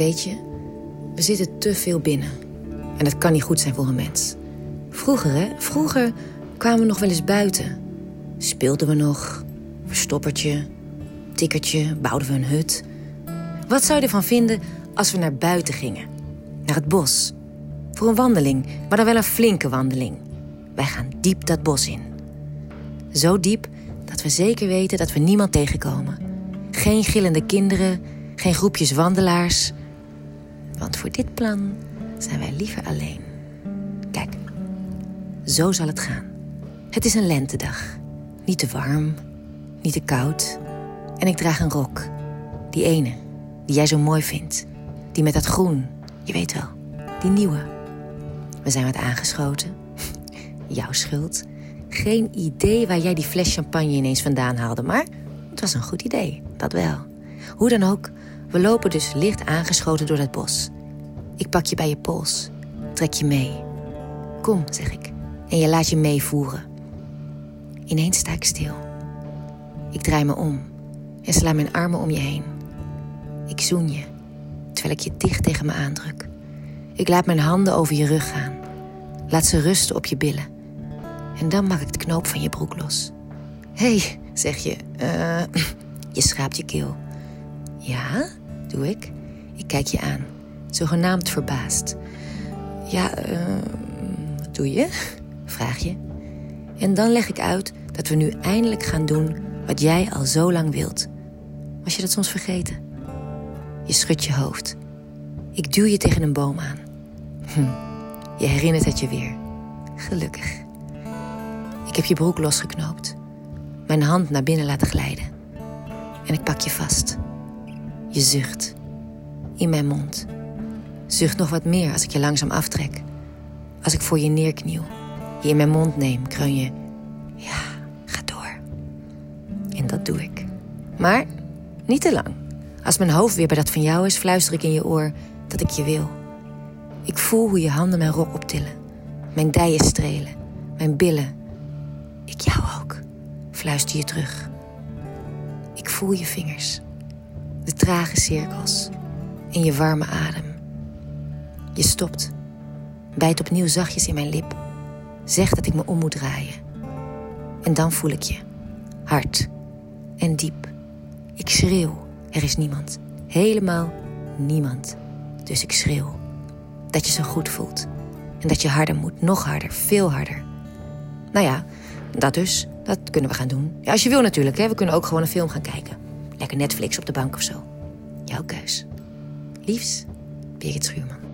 Weet je, we zitten te veel binnen. En dat kan niet goed zijn voor een mens. Vroeger, hè? Vroeger kwamen we nog wel eens buiten. Speelden we nog, verstoppertje, tikkertje, bouwden we een hut. Wat zou je ervan vinden als we naar buiten gingen? Naar het bos. Voor een wandeling, maar dan wel een flinke wandeling. Wij gaan diep dat bos in. Zo diep dat we zeker weten dat we niemand tegenkomen. Geen gillende kinderen, geen groepjes wandelaars. Want voor dit plan zijn wij liever alleen. Kijk, zo zal het gaan. Het is een lentedag. Niet te warm, niet te koud. En ik draag een rok. Die ene, die jij zo mooi vindt. Die met dat groen, je weet wel, die nieuwe. We zijn wat aangeschoten. Jouw schuld. Geen idee waar jij die fles champagne ineens vandaan haalde, maar het was een goed idee, dat wel. Hoe dan ook, we lopen dus licht aangeschoten door het bos. Ik pak je bij je pols, trek je mee. Kom, zeg ik, en je laat je meevoeren. Ineens sta ik stil. Ik draai me om en sla mijn armen om je heen. Ik zoen je, terwijl ik je dicht tegen me aandruk. Ik laat mijn handen over je rug gaan. Laat ze rusten op je billen. En dan maak ik de knoop van je broek los. Hé, hey, zeg je. Uh, je schraapt je keel. Ja, doe ik. Ik kijk je aan, zogenaamd verbaasd. Ja, wat doe je? Vraag je. En dan leg ik uit dat we nu eindelijk gaan doen wat jij al zo lang wilt. Was je dat soms vergeten? Je schudt je hoofd. Ik duw je tegen een boom aan. Hm, je herinnert het je weer. Gelukkig. Ik heb je broek losgeknoopt. Mijn hand naar binnen laten glijden. En ik pak je vast. Je zucht. In mijn mond. Zucht nog wat meer als ik je langzaam aftrek. Als ik voor je neerkniel. Je in mijn mond neem, kreun je. Ja, ga door. En dat doe ik. Maar niet te lang. Als mijn hoofd weer bij dat van jou is, fluister ik in je oor dat ik je wil. Ik voel hoe je handen mijn rok optillen. Mijn dijen strelen. Mijn billen. Ik jou ook, fluister je terug. Ik voel je vingers. De trage cirkels. En je warme adem. Je stopt. Bijt opnieuw zachtjes in mijn lip. Zeg dat ik me om moet draaien. En dan voel ik je. Hard. En diep. Ik schreeuw. Er is niemand. Helemaal niemand. Dus ik schreeuw. Dat je zo goed voelt. En dat je harder moet. Nog harder. Veel harder. Nou ja, dat dus. Dat kunnen we gaan doen. Ja, als je wil natuurlijk. Hè. We kunnen ook gewoon een film gaan kijken. Netflix op de bank of zo. Jouw keus. Liefs, Birgit Schuurman.